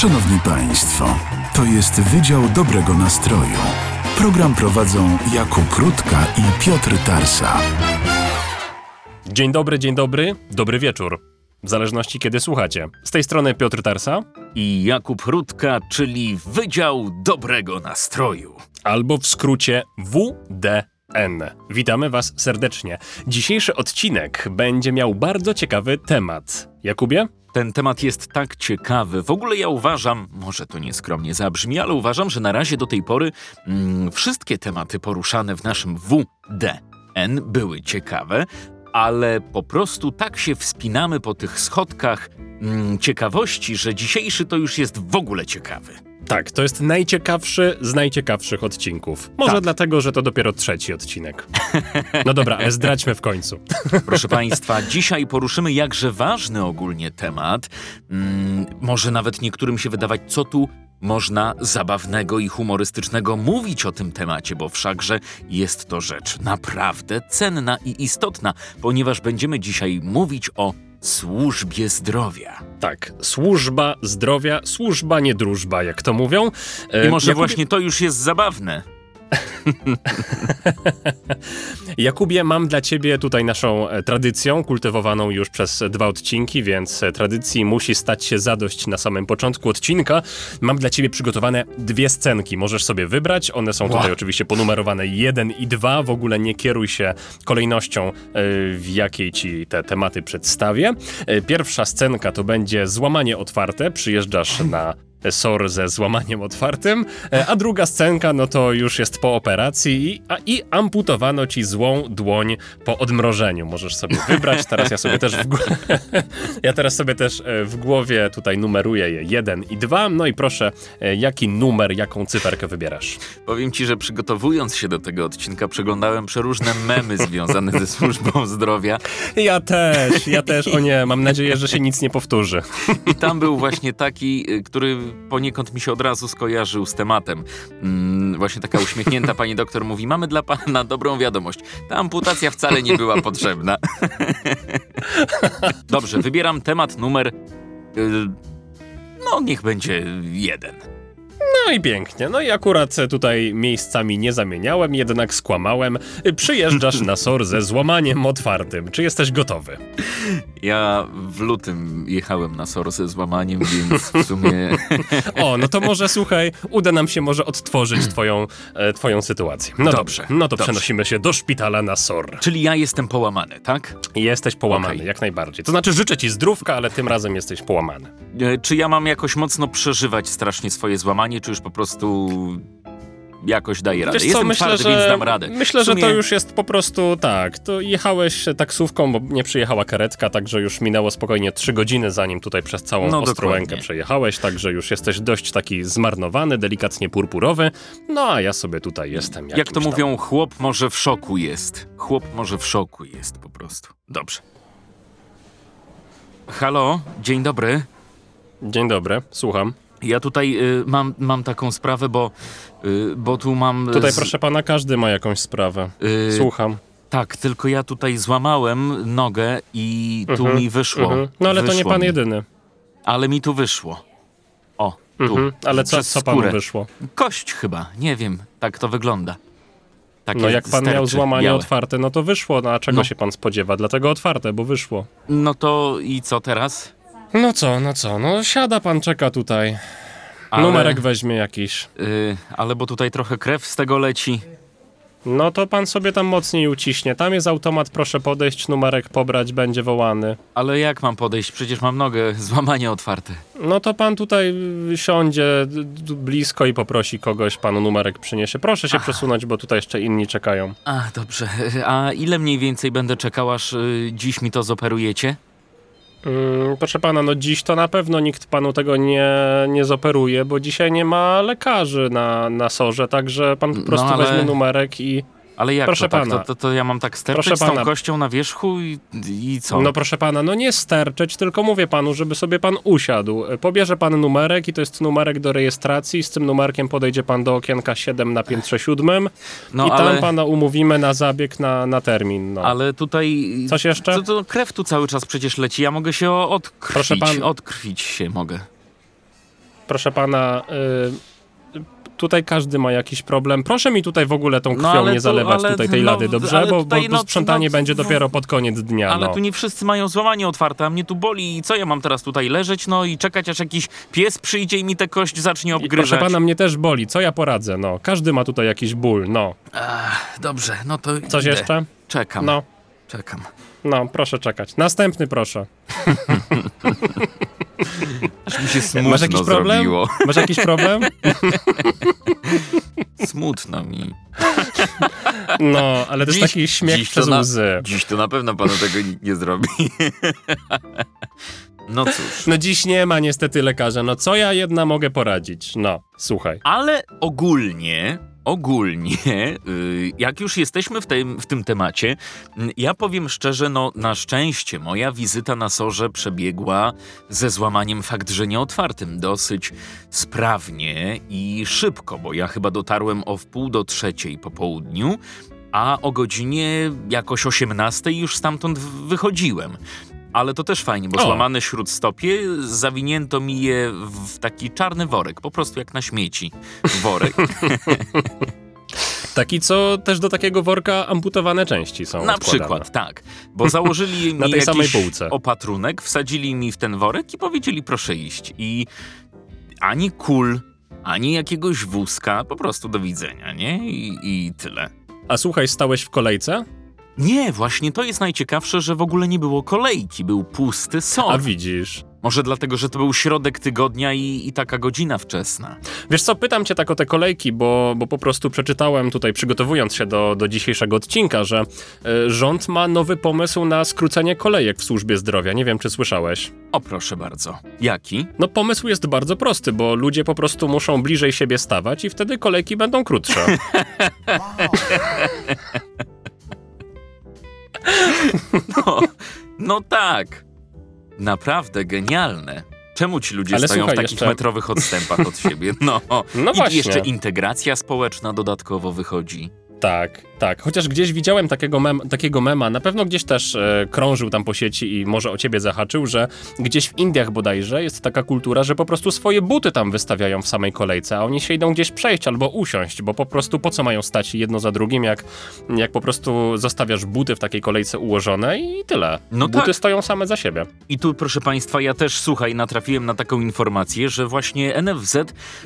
Szanowni Państwo, to jest Wydział Dobrego Nastroju. Program prowadzą Jakub Rutka i Piotr Tarsa. Dzień dobry, dzień dobry, dobry wieczór. W zależności kiedy słuchacie. Z tej strony Piotr Tarsa, i Jakub Rutka, czyli Wydział Dobrego Nastroju. albo w skrócie WDN. Witamy Was serdecznie. Dzisiejszy odcinek będzie miał bardzo ciekawy temat. Jakubie? Ten temat jest tak ciekawy. W ogóle ja uważam, może to nieskromnie zabrzmi, ale uważam, że na razie do tej pory mm, wszystkie tematy poruszane w naszym WDN były ciekawe, ale po prostu tak się wspinamy po tych schodkach mm, ciekawości, że dzisiejszy to już jest w ogóle ciekawy. Tak, to jest najciekawszy z najciekawszych odcinków. Może Tak. dlatego, że to dopiero trzeci odcinek. No dobra, ale zdradźmy w końcu. Proszę Państwa, dzisiaj poruszymy jakże ważny ogólnie temat. Mm, może nawet niektórym się wydawać, co tu można zabawnego i humorystycznego mówić o tym temacie, bo wszakże jest to rzecz naprawdę cenna i istotna, ponieważ będziemy dzisiaj mówić o służbie zdrowia. Tak, służba zdrowia, służba nie drużba, jak to mówią. E, I może Jakubie- właśnie to już jest zabawne. Jakubie, mam dla ciebie tutaj naszą e, tradycją, kultywowaną już przez dwa odcinki, więc e, tradycji musi stać się zadość na samym początku odcinka. Mam dla ciebie przygotowane dwie scenki, możesz sobie wybrać. One są tutaj Wow. oczywiście ponumerowane 1 i 2. W ogóle nie kieruj się kolejnością, e, w jakiej ci te tematy przedstawię. Pierwsza scenka to będzie złamanie otwarte. Przyjeżdżasz na SOR ze złamaniem otwartym, e, a druga scenka no to już jest po operacji i, a, i amputowano ci złą dłoń po odmrożeniu. Możesz sobie wybrać, teraz ja sobie też w, ja teraz sobie też e, w głowie tutaj numeruję je 1 i 2, no i proszę, e, jaki numer, jaką cyferkę wybierasz? Powiem ci, że przygotowując się do tego odcinka, przeglądałem przeróżne memy związane ze służbą zdrowia Ja też, ja też, o nie, mam nadzieję, że się nic nie powtórzy. I tam był właśnie taki, który poniekąd mi się od razu skojarzył z tematem. Mm, właśnie taka uśmiechnięta pani doktor mówi: Mamy dla pana dobrą wiadomość. Ta amputacja wcale nie była potrzebna. Dobrze, wybieram temat numer. y, no, niech będzie jeden. No i pięknie. No i akurat tutaj miejscami nie zamieniałem, jednak skłamałem. Przyjeżdżasz na SOR ze złamaniem otwartym. Czy jesteś gotowy? Ja w lutym jechałem na SOR ze złamaniem, więc w sumie. O, no to może słuchaj, uda nam się może odtworzyć twoją, e, twoją sytuację. No dobrze, Dobrze, no to dobrze. przenosimy się do szpitala na SOR. Czyli ja jestem połamany, tak? Jesteś połamany, Okej. jak najbardziej. To znaczy życzę ci zdrówka, ale tym razem jesteś połamany. E, Czy ja mam jakoś mocno przeżywać strasznie swoje złamanie, czy już po prostu jakoś daję radę? Wiesz co, Jestem myślę, twardy, że, więc dam radę. myślę W że sumie- to już jest po prostu tak. To jechałeś taksówką, bo nie przyjechała karetka, także już minęło spokojnie trzy godziny, zanim tutaj przez całą No, Ostrołękę przejechałeś, także już jesteś dość taki zmarnowany, delikatnie purpurowy. No a ja sobie tutaj jestem. Jak to jakimś tam- mówią, chłop może w szoku jest. Chłop może w szoku jest po prostu. Dobrze. Halo, dzień dobry. Dzień dobry, słucham. Ja tutaj y, mam, mam taką sprawę, bo, y, bo tu mam... Tutaj z- proszę pana, każdy ma jakąś sprawę. y, Słucham. Tak, tylko ja tutaj złamałem nogę i tu Mhm, mi wyszło. Mhm. No ale to nie Wyszło pan mi. jedyny. Ale mi tu wyszło. O, tu. Mhm. Ale co, co panu skórę. wyszło? Kość chyba, nie wiem, tak to wygląda. Takie No jak pan miał złamanie białe. otwarte, no to wyszło. No a czego No. się pan spodziewa? Dlatego otwarte, bo wyszło. No to i co teraz? No co, no co, no siada pan, czeka tutaj. Ale, Numerek weźmie jakiś. y, ale bo tutaj trochę krew z tego leci. No to pan sobie tam mocniej uciśnie. Tam jest automat, proszę podejść, numerek pobrać, będzie wołany. Ale jak mam podejść? Przecież mam nogę, złamanie otwarte. No to pan tutaj y, siądzie d- d- blisko i poprosi kogoś, panu numerek przyniesie. Proszę się przesunąć, bo tutaj jeszcze inni czekają. A, dobrze. A ile mniej więcej będę czekał, aż y, dziś mi to zoperujecie? Mm, proszę pana, no dziś to na pewno nikt panu tego nie, nie zoperuje, bo dzisiaj nie ma lekarzy na, na sorze, także pan po No, prostu ale- weźmie numerek i... Ale jak Proszę to, tak? pana. To, to, to ja mam tak sterczyć Proszę z tą pana. kością na wierzchu i, i co? No proszę pana, no nie sterczeć, tylko mówię panu, żeby sobie pan usiadł. Pobierze pan numerek i to jest numerek do rejestracji. Z tym numerkiem podejdzie pan do okienka 7 na piętrze 7 no i tam ale, pana umówimy na zabieg na, na termin. No. ale tutaj... Coś jeszcze? To, to krew tu cały czas przecież leci, ja mogę się odkrwić. Proszę pan- Odkrwić się mogę. proszę pana, y, tutaj każdy ma jakiś problem. Proszę mi tutaj w ogóle tą krwią No, nie zalewać ale- tutaj tej no, lady, dobrze? Bo, bo, tutaj, bo no, sprzątanie no, będzie no, dopiero pod koniec dnia. Ale no. tu nie wszyscy mają złamanie otwarte, a mnie tu boli i co ja mam teraz tutaj leżeć, no i czekać aż jakiś pies przyjdzie i mi tę kość zacznie I obgryzać. Proszę pana, mnie też boli. Co ja poradzę? No, każdy ma tutaj jakiś ból. No. Ach, dobrze, no to Coś idę. jeszcze? Czekam, No, czekam. No, proszę czekać. Następny proszę. Aż mi się smutno Masz jakiś problem? zrobiło. Masz jakiś problem? Smutno mi. No, ale to jest taki śmiech dziś to przez na- łzy. Dziś to na pewno panu tego nikt nie zrobi. No cóż. No dziś nie ma niestety lekarza. No co ja jedna mogę poradzić? No, słuchaj. Ale ogólnie, ogólnie, y, jak już jesteśmy w tym, w tym temacie, y, ja powiem szczerze, no na szczęście moja wizyta na Sorze przebiegła ze złamaniem fakt, że nieotwartym dosyć sprawnie i szybko, bo ja chyba dotarłem o wpół do trzeciej po południu, a o godzinie jakoś 18 już stamtąd wychodziłem. Ale to też fajnie, bo O. złamane śródstopie zawinięto mi je w taki czarny worek, po prostu jak na śmieci. Worek. Taki, co też do takiego worka amputowane części są Na odkładane. przykład, tak. Bo założyli mi Na tej jakiś samej półce. opatrunek, wsadzili mi w ten worek i powiedzieli proszę iść. I ani kul, ani jakiegoś wózka, po prostu do widzenia, nie? I, i tyle. A słuchaj, stałeś w kolejce? Nie, właśnie to jest najciekawsze, że w ogóle nie było kolejki, był pusty A sąd. widzisz. Może dlatego, że to był środek tygodnia i, i taka godzina wczesna. Wiesz co, pytam cię tak o te kolejki, bo, bo po prostu przeczytałem tutaj, przygotowując się do, do dzisiejszego odcinka, że y, rząd ma nowy pomysł na skrócenie kolejek w służbie zdrowia. Nie wiem, czy słyszałeś. O proszę bardzo. Jaki? No pomysł jest bardzo prosty, bo ludzie po prostu muszą bliżej siebie stawać i wtedy kolejki będą krótsze. No, no tak. Naprawdę genialne. Czemu ci ludzie Ale stoją słuchaj, w takich jeszcze- metrowych odstępach od siebie? No, No I właśnie. jeszcze integracja społeczna dodatkowo wychodzi. Tak, tak. Chociaż gdzieś widziałem takiego, mem, takiego mema, na pewno gdzieś też e, krążył tam po sieci i może o ciebie zahaczył, że gdzieś w Indiach bodajże jest taka kultura, że po prostu swoje buty tam wystawiają w samej kolejce, a oni się idą gdzieś przejść albo usiąść, bo po prostu po co mają stać jedno za drugim, jak, jak po prostu zostawiasz buty w takiej kolejce ułożone i tyle. No buty tak. stoją same za siebie. I tu, proszę Państwa, ja też, słuchaj, natrafiłem na taką informację, że właśnie NFZ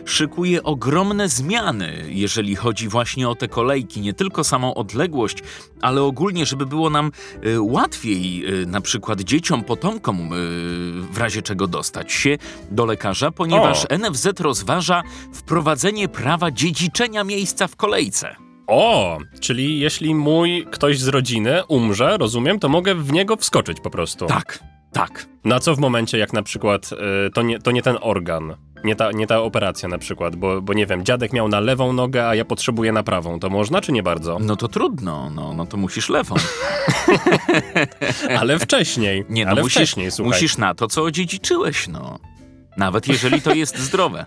szykuje ogromne zmiany, jeżeli chodzi właśnie o te kolejki. Nie tylko samą odległość, ale ogólnie, żeby było nam y, łatwiej, y, na przykład dzieciom, potomkom, y, w razie czego dostać się do lekarza, ponieważ O. NFZ rozważa wprowadzenie prawa dziedziczenia miejsca w kolejce. O, czyli jeśli mój ktoś z rodziny umrze, rozumiem, to mogę w niego wskoczyć po prostu. Tak, tak. Na co w momencie, jak na przykład y, to, nie, to nie ten organ, nie ta, nie ta operacja na przykład, bo, bo nie wiem, dziadek miał na lewą nogę, a ja potrzebuję na prawą, to można czy nie bardzo? No to trudno, no, no to musisz lewą. Ale wcześniej, Nie, no ale musisz, wcześniej, słuchaj. musisz na to, co odziedziczyłeś, no. Nawet jeżeli to jest zdrowe.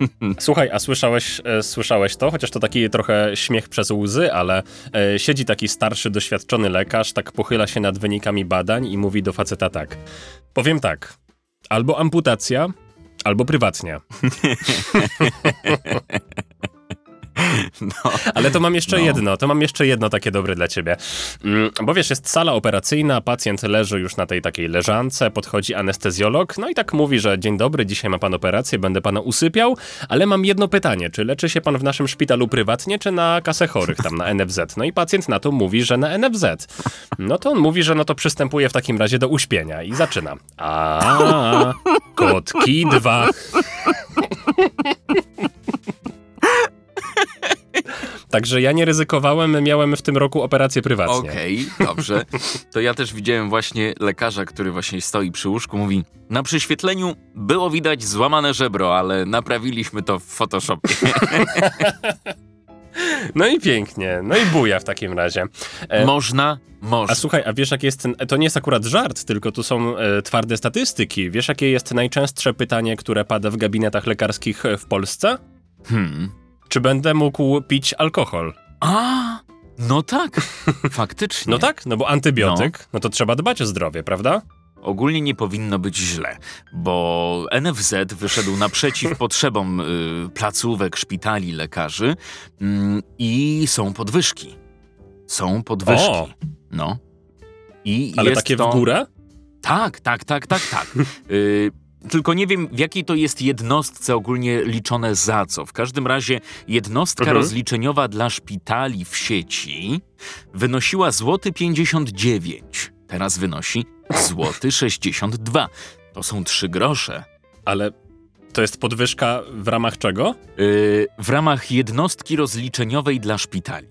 Słuchaj, a słyszałeś, e, słyszałeś to? Chociaż to taki trochę śmiech przez łzy, ale e, siedzi taki starszy, doświadczony lekarz, tak pochyla się nad wynikami badań i mówi do faceta tak. Powiem tak, albo amputacja, albo prywatnie. No. Ale to mam jeszcze No. jedno, to mam jeszcze jedno takie dobre dla ciebie. Mm, Bo wiesz, jest sala operacyjna, pacjent leży już na tej takiej leżance, podchodzi anestezjolog, no i tak mówi, że dzień dobry, dzisiaj ma pan operację, będę pana usypiał, ale mam jedno pytanie, czy leczy się pan w naszym szpitalu prywatnie, czy na kasę chorych, tam na NFZ? No i pacjent na to mówi, że na NFZ. No to on mówi, że no to przystępuje w takim razie do uśpienia i zaczyna. A, kotki dwa. Także ja nie ryzykowałem, miałem w tym roku operację prywatnie. Okej, dobrze. To ja też widziałem właśnie lekarza, który właśnie stoi przy łóżku, mówi na przyświetleniu było widać złamane żebro, ale naprawiliśmy to w Photoshopie. No i pięknie, no i buja w takim razie. E, Można? a Można. słuchaj, a wiesz jakie jest ten, to nie jest akurat żart, tylko tu są e, twarde statystyki. Wiesz jakie jest najczęstsze pytanie, które pada w gabinetach lekarskich e, w Polsce? Hmm. Czy będę mógł pić alkohol? A, no tak, faktycznie. No tak, no bo antybiotyk, no, to trzeba dbać o zdrowie, prawda? ogólnie nie powinno być źle, bo NFZ wyszedł naprzeciw potrzebom y, placówek, szpitali, lekarzy mm, i są podwyżki. Są podwyżki. O! No. I Ale takie to... w górę? Tak, tak, tak, tak, tak. Y, tylko nie wiem, w jakiej to jest jednostce ogólnie liczone za co. W każdym razie jednostka Mhm. rozliczeniowa dla szpitali w sieci wynosiła złoty 59. Teraz wynosi złoty 62. To są 3 grosze. Ale to jest podwyżka w ramach czego? Y, w ramach jednostki rozliczeniowej dla szpitali.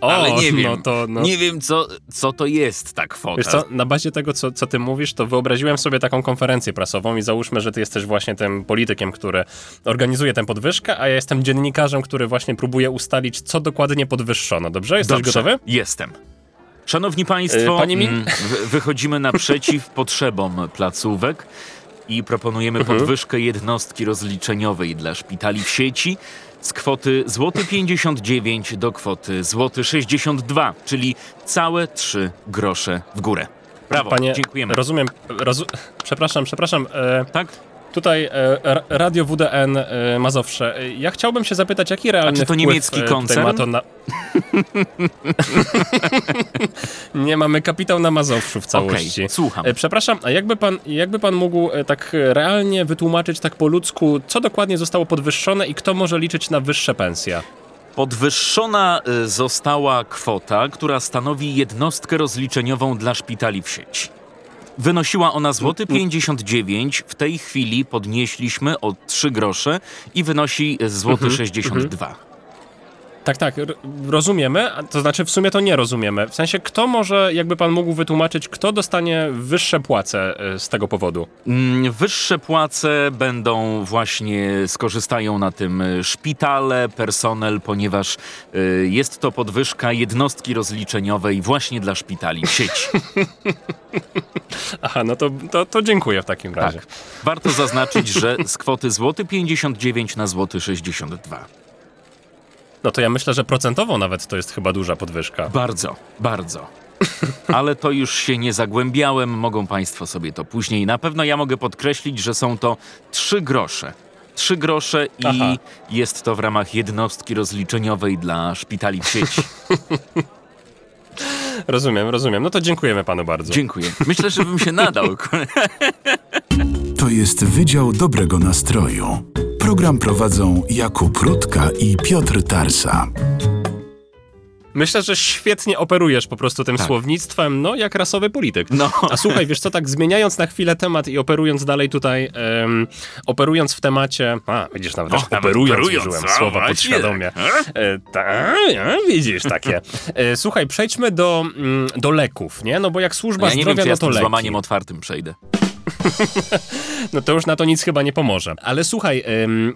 O, Ale nie wiem. No to, no. Nie wiem, co, co to jest ta kwota. Wiesz co, na bazie tego, co, co ty mówisz, to wyobraziłem sobie taką konferencję prasową i załóżmy, że ty jesteś właśnie tym politykiem, który organizuje tę podwyżkę, a ja jestem dziennikarzem, który właśnie próbuje ustalić, co dokładnie podwyższono. Dobrze? Jesteś Dobrze, gotowy? Jestem. Szanowni Państwo, Y, panie mi- mm, wy- wychodzimy naprzeciw potrzebom placówek i proponujemy Mhm. podwyżkę jednostki rozliczeniowej dla szpitali w sieci z kwoty złoty 59 do kwoty złoty 62, czyli całe 3 grosze w górę. Brawo, Panie, dziękujemy. rozumiem, rozu przepraszam, przepraszam, e, tak? Tutaj e, Radio WDN e, Mazowsze, e, ja chciałbym się zapytać, jaki realny A czy to niemiecki koncern? Ma to na... Nie, mamy kapitał na Mazowszu w całości. Okej, słucham. Przepraszam, a jakby pan, jakby pan mógł tak realnie wytłumaczyć, tak po ludzku, co dokładnie zostało podwyższone i kto może liczyć na wyższe pensje? Podwyższona została kwota, która stanowi jednostkę rozliczeniową dla szpitali w sieci. Wynosiła ona złoty 59, w tej chwili podnieśliśmy o 3 grosze i wynosi złoty 62. Tak, tak, rozumiemy, to znaczy w sumie to nie rozumiemy. W sensie, kto może, jakby pan mógł wytłumaczyć, kto dostanie wyższe płace e, z tego powodu? Mm, Wyższe płace będą właśnie, skorzystają na tym y, szpitale, personel, ponieważ y, jest to podwyżka jednostki rozliczeniowej właśnie dla szpitali w sieci. Aha, no to, to, to dziękuję w takim razie. Tak. Warto zaznaczyć, że z kwoty złoty 59 na złoty 62. No to ja myślę, że procentowo nawet to jest chyba duża podwyżka. Bardzo, bardzo. Ale to już się nie zagłębiałem, mogą Państwo sobie to później. Na pewno ja mogę podkreślić, że są to trzy grosze. Trzy grosze i Aha. jest to w ramach jednostki rozliczeniowej dla szpitali w sieci. Rozumiem, rozumiem. No to dziękujemy panu bardzo. Dziękuję. Myślę, że bym się nadał. To jest Wydział Dobrego Nastroju. Program prowadzą Jakub Rutka i Piotr Tarsa. Myślę, że świetnie operujesz po prostu tym Tak. słownictwem, no jak rasowy polityk. No. A słuchaj, wiesz co, tak zmieniając na chwilę temat i operując dalej tutaj, em, operując w temacie, a widzisz, nawet, O, też nawet operując, operując, użyłem a, słowa podświadomie. E, ta, a, widzisz, takie. E, słuchaj, przejdźmy do, mm, do leków, nie? No bo jak służba Ja nie zdrowia, wiem, czy ja no z to tym leki. złamaniem otwartym przejdę. No to już na to nic chyba nie pomoże. Ale słuchaj,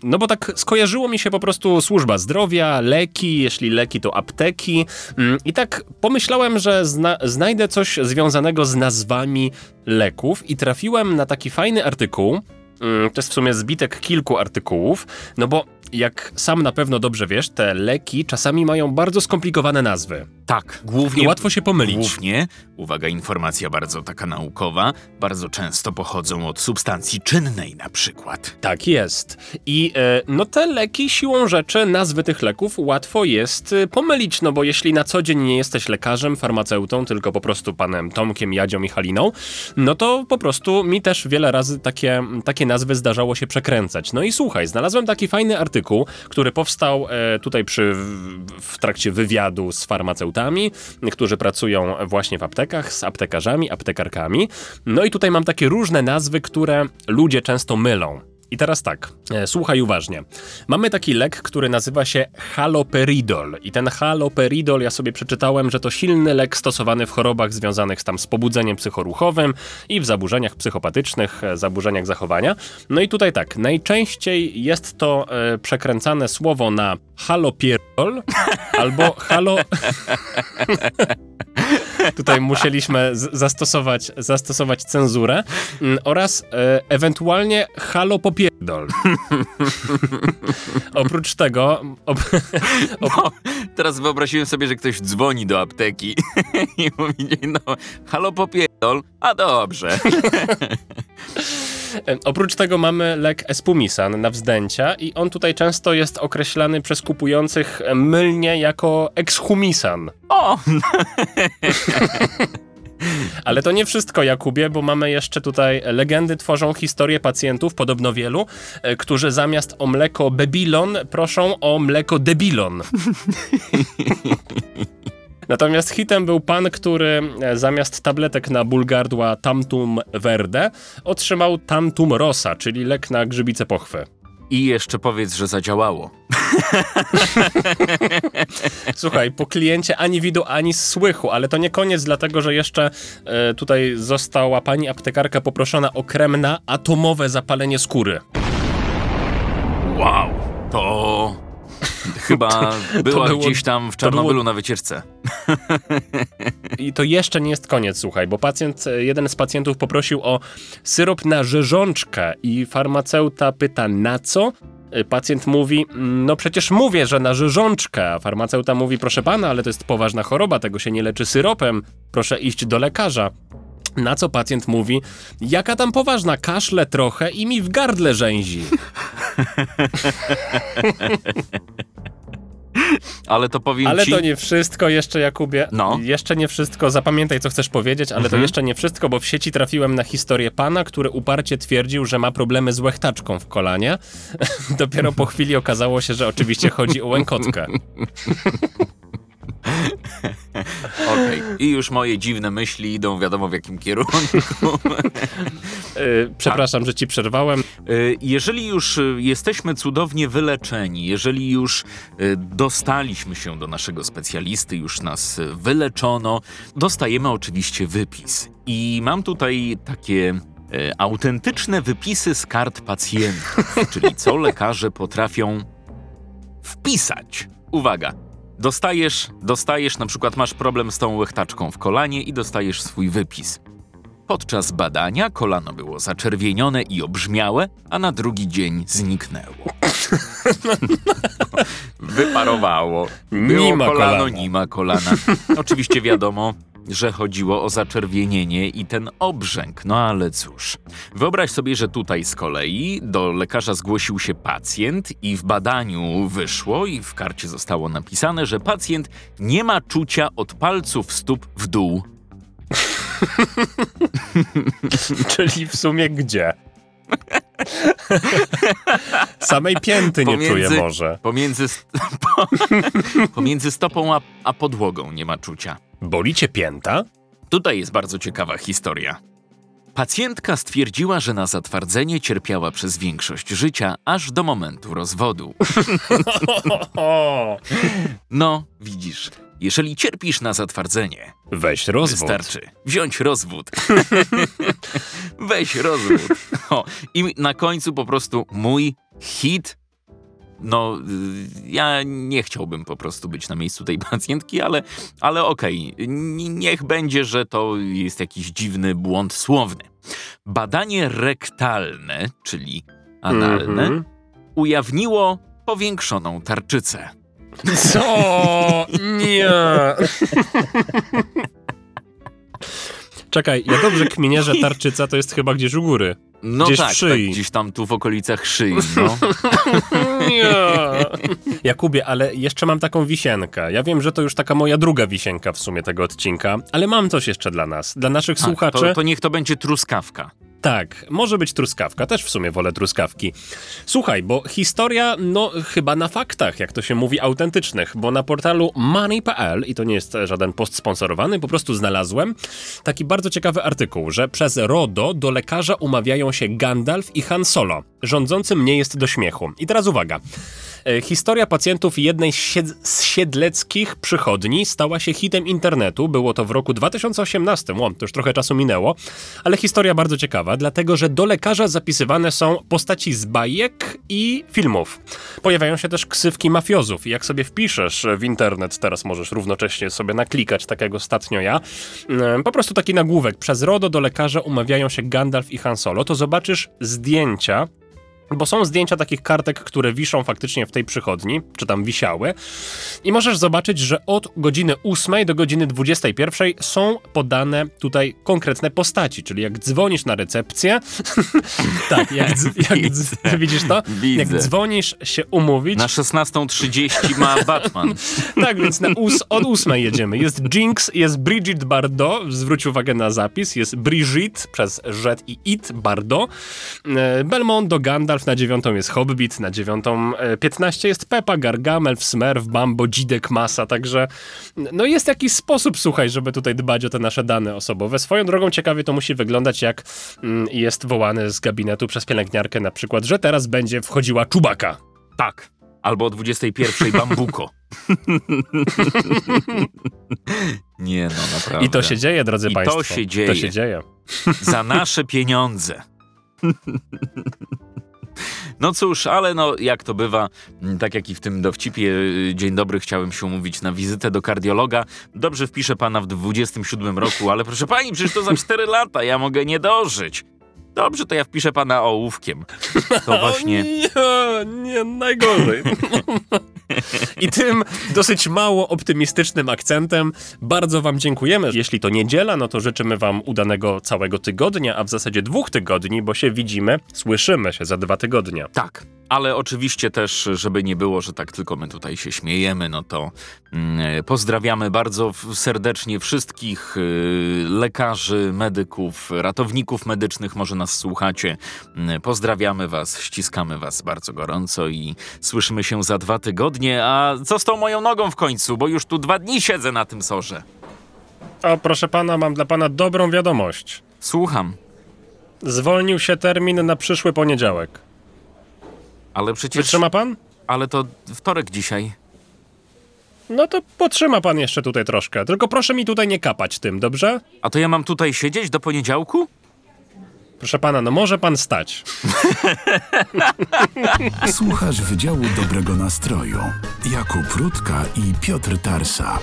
no bo tak skojarzyło mi się po prostu służba zdrowia, leki, jeśli leki to apteki. Ym, I tak pomyślałem, że zna znajdę coś związanego z nazwami leków i trafiłem na taki fajny artykuł. Ym, To jest w sumie zbitek kilku artykułów, no bo jak sam na pewno dobrze wiesz, te leki czasami mają bardzo skomplikowane nazwy. Tak, głównie. I łatwo się pomylić. Głównie, uwaga, informacja bardzo taka naukowa, bardzo często pochodzą od substancji czynnej na przykład. Tak jest. I e, no te leki siłą rzeczy, nazwy tych leków łatwo jest e, pomylić, no bo jeśli na co dzień nie jesteś lekarzem, farmaceutą, tylko po prostu panem Tomkiem, Jadzią i Haliną, no to po prostu mi też wiele razy takie, takie nazwy zdarzało się przekręcać. No i słuchaj, znalazłem taki fajny artykuł, który powstał e, tutaj przy, w trakcie wywiadu z farmaceutami, którzy pracują właśnie w aptekach, z aptekarzami, aptekarkami. No i tutaj mam takie różne nazwy, które ludzie często mylą. I teraz tak, e, słuchaj uważnie. Mamy taki lek, który nazywa się haloperidol. I ten haloperidol, ja sobie przeczytałem, że to silny lek stosowany w chorobach związanych tam z pobudzeniem psychoruchowym i w zaburzeniach psychopatycznych, e, zaburzeniach zachowania. No i tutaj tak, najczęściej jest to e, przekręcane słowo na halopierol albo halo... tutaj musieliśmy zastosować, zastosować cenzurę mm, oraz e, ewentualnie halo popierdol. Oprócz tego, No, teraz wyobraziłem sobie, że ktoś dzwoni do apteki i mówi, no, halo popierdol, a dobrze. E, oprócz tego mamy lek espumisan na wzdęcia i on tutaj często jest określany przez kupujących mylnie jako exhumisan. O, Ale to nie wszystko, Jakubie, bo mamy jeszcze tutaj legendy tworzą historię pacjentów, podobno wielu, e, którzy zamiast o mleko Bebilon proszą o mleko Debilon. Natomiast hitem był pan, który e, zamiast tabletek na ból gardła Tamtum Verde otrzymał Tamtum Rosa, czyli lek na grzybice pochwy. I jeszcze powiedz, że zadziałało. Słuchaj, po kliencie ani widu, ani słychu, ale to nie koniec, dlatego że jeszcze e, tutaj została pani aptekarka poproszona o krem na atomowe zapalenie skóry. Chyba była było- gdzieś tam w to było- Czarnobylu na wycieczce. I to jeszcze nie jest koniec, słuchaj, bo pacjent, jeden z pacjentów poprosił o syrop na rzeżączkę i farmaceuta pyta na co? Pacjent mówi, "Mm, no przecież mówię, że na rzeżączkę, a farmaceuta mówi, proszę pana, ale to jest poważna choroba, tego się nie leczy syropem, proszę iść do lekarza. Na co pacjent mówi, jaka tam poważna, kaszle trochę i mi w gardle rzęzi. Ale to powiem Ale ci... to nie wszystko jeszcze, Jakubie. No. Jeszcze nie wszystko. Zapamiętaj, co chcesz powiedzieć, ale to Mhm. jeszcze nie wszystko, bo w sieci trafiłem na historię pana, który uparcie twierdził, że ma problemy z łechtaczką w kolanie. Dopiero po chwili okazało się, że oczywiście chodzi o łękotkę. Okej, i już moje dziwne myśli idą wiadomo w jakim kierunku. Yy, przepraszam, że ci przerwałem. Y, Jeżeli już y, jesteśmy cudownie wyleczeni, jeżeli już y, dostaliśmy się do naszego specjalisty, już nas y, wyleczono, dostajemy oczywiście wypis. I mam tutaj takie y, autentyczne wypisy z kart pacjentów, czyli co lekarze potrafią wpisać. Uwaga! Dostajesz, dostajesz, na przykład masz problem z tą łechtaczką w kolanie i dostajesz swój wypis. Podczas badania kolano było zaczerwienione i obrzmiałe, a na drugi dzień zniknęło. Wyparowało. Było Nie ma kolano, kolana. nie ma kolana. Oczywiście wiadomo, że chodziło o zaczerwienienie i ten obrzęk. No ale cóż. Wyobraź sobie, że tutaj z kolei do lekarza zgłosił się pacjent i w badaniu wyszło i w karcie zostało napisane, że pacjent nie ma czucia od palców stóp w dół. Czyli w sumie gdzie? Samej pięty nie Pomiędzy- czuję może. Pomiędzy, st- po, pomiędzy stopą a, a podłogą nie ma czucia. Boli cię pięta? Tutaj jest bardzo ciekawa historia. Pacjentka stwierdziła, że na zatwardzenie cierpiała przez większość życia, aż do momentu rozwodu. No, widzisz, jeżeli cierpisz na zatwardzenie, Weź rozwód. wystarczy wziąć rozwód. Weź rozwód. O, I na końcu po prostu mój hit. No, y, ja nie chciałbym po prostu być na miejscu tej pacjentki, ale, ale okej, n- niech będzie, że to jest jakiś dziwny błąd słowny. Badanie rektalne, czyli analne, Mhm. ujawniło powiększoną tarczycę. Co? Nie. Czekaj, ja dobrze kminię, że tarczyca to jest chyba gdzieś u góry. No Gdzieś w tak, tak, szyi. gdzieś tam tu w okolicach szyi, no. Jakubie, ale jeszcze mam taką wisienkę. Ja wiem, że to już taka moja druga wisienka w sumie tego odcinka, ale mam coś jeszcze dla nas, dla naszych Tak, słuchaczy. to, to niech to będzie truskawka. Tak, może być truskawka, też w sumie wolę truskawki. Słuchaj, bo historia, no chyba na faktach, jak to się mówi, autentycznych, bo na portalu money.pl, i to nie jest żaden post sponsorowany, po prostu znalazłem taki bardzo ciekawy artykuł, że przez RODO do lekarza umawiają się Gandalf i Han Solo. Rządzącym nie jest do śmiechu. I teraz uwaga. E, Historia pacjentów jednej z sied- z siedleckich przychodni stała się hitem internetu. Było to w roku 2018, o, to już trochę czasu minęło, ale historia bardzo ciekawa, dlatego że do lekarza zapisywane są postaci z bajek i filmów. Pojawiają się też ksywki mafiozów. Jak sobie wpiszesz w internet, teraz możesz równocześnie sobie naklikać, tak jak ostatnio ja, mm, po prostu taki nagłówek, przez RODO do lekarza umawiają się Gandalf i Han Solo, to zobaczysz zdjęcia bo są zdjęcia takich kartek, które wiszą faktycznie w tej przychodni, czy tam wisiały. I możesz zobaczyć, że od godziny 8 do godziny 21 są podane tutaj konkretne postaci. Czyli jak dzwonisz na recepcję. tak, jak, jak dz- widzisz to? Widzę. Jak dzwonisz się umówić. Na 16.30 ma Batman. Tak, więc na ós- od 8 jedziemy. Jest Jinx, jest Bridget Bardot, zwróć uwagę na zapis, jest Brigitte przez Z i It Bardot. E, Belmondo, Gandalf, na dziewiątą jest Hobbit, na dziewiątą e, 15 jest Peppa, Gargamel, Smurf, Bambo, Dzidek, Masa, także no jest jakiś sposób, słuchaj, żeby tutaj dbać o te nasze dane osobowe. Swoją drogą ciekawie to musi wyglądać, jak mm, jest wołany z gabinetu przez pielęgniarkę na przykład, że teraz będzie wchodziła czubaka. Tak. Albo o 21.00 Bambuko. Nie no, naprawdę. I to się dzieje, drodzy I to państwo. się dzieje. To się dzieje. Za nasze pieniądze. No cóż, ale no jak to bywa, m, tak jak i w tym dowcipie, y, dzień dobry, chciałem się umówić na wizytę do kardiologa. Dobrze wpiszę pana w 27 roku, ale proszę pani, przecież to za 4 lata, ja mogę nie dożyć. Dobrze, to ja wpiszę pana ołówkiem. To właśnie... O nie, nie, najgorzej. I tym dosyć mało optymistycznym akcentem bardzo Wam dziękujemy. Jeśli to niedziela, no to życzymy Wam udanego całego tygodnia, a w zasadzie dwóch tygodni, bo się widzimy, słyszymy się za dwa tygodnie. Tak, ale oczywiście też, żeby nie było, że tak tylko my tutaj się śmiejemy, no to mm, pozdrawiamy bardzo serdecznie wszystkich y, lekarzy, medyków, ratowników medycznych, może nas słuchacie. Mm, Pozdrawiamy was, ściskamy was bardzo gorąco i słyszymy się za dwa tygodnie. A co z tą moją nogą w końcu, bo już tu dwa dni siedzę na tym sorze. A proszę Pana, mam dla Pana dobrą wiadomość. Słucham, Zwolnił się termin na przyszły poniedziałek. ale przecież... Wytrzyma Pan? Ale to wtorek dzisiaj. No to potrzyma Pan jeszcze tutaj troszkę. Tylko proszę mi tutaj nie kapać tym, dobrze? A to ja mam tutaj siedzieć do poniedziałku? Proszę Pana, no może Pan stać. Słuchasz Wydziału Dobrego Nastroju. Jakub Rutka i Piotr Tarsa.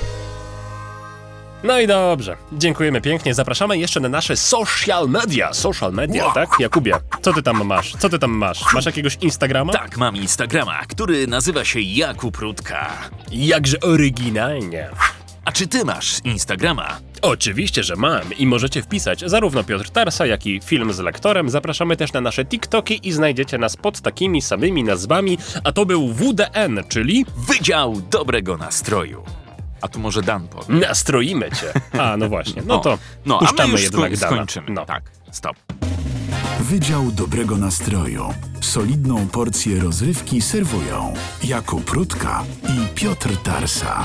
No i dobrze. Dziękujemy pięknie. Zapraszamy jeszcze na nasze social media. Social media, tak? Jakubie, co ty tam masz? Co ty tam masz? Masz jakiegoś Instagrama? Tak, mam Instagrama, który nazywa się Jakub Rutka. Jakże oryginalnie. A czy ty masz Instagrama? Oczywiście, że mam i możecie wpisać zarówno Piotr Tarsa, jak i film z lektorem. Zapraszamy też na nasze TikToki i znajdziecie nas pod takimi samymi nazwami, a to był WDN, czyli Wydział Dobrego Nastroju. A tu może Dan powie. Nastroimy cię. A, no właśnie. No to no, a my puszczamy już jednak sko- Dana. skończymy. No. Tak, stop. Wydział Dobrego Nastroju. Solidną porcję rozrywki serwują Jakub Rutka i Piotr Tarsa.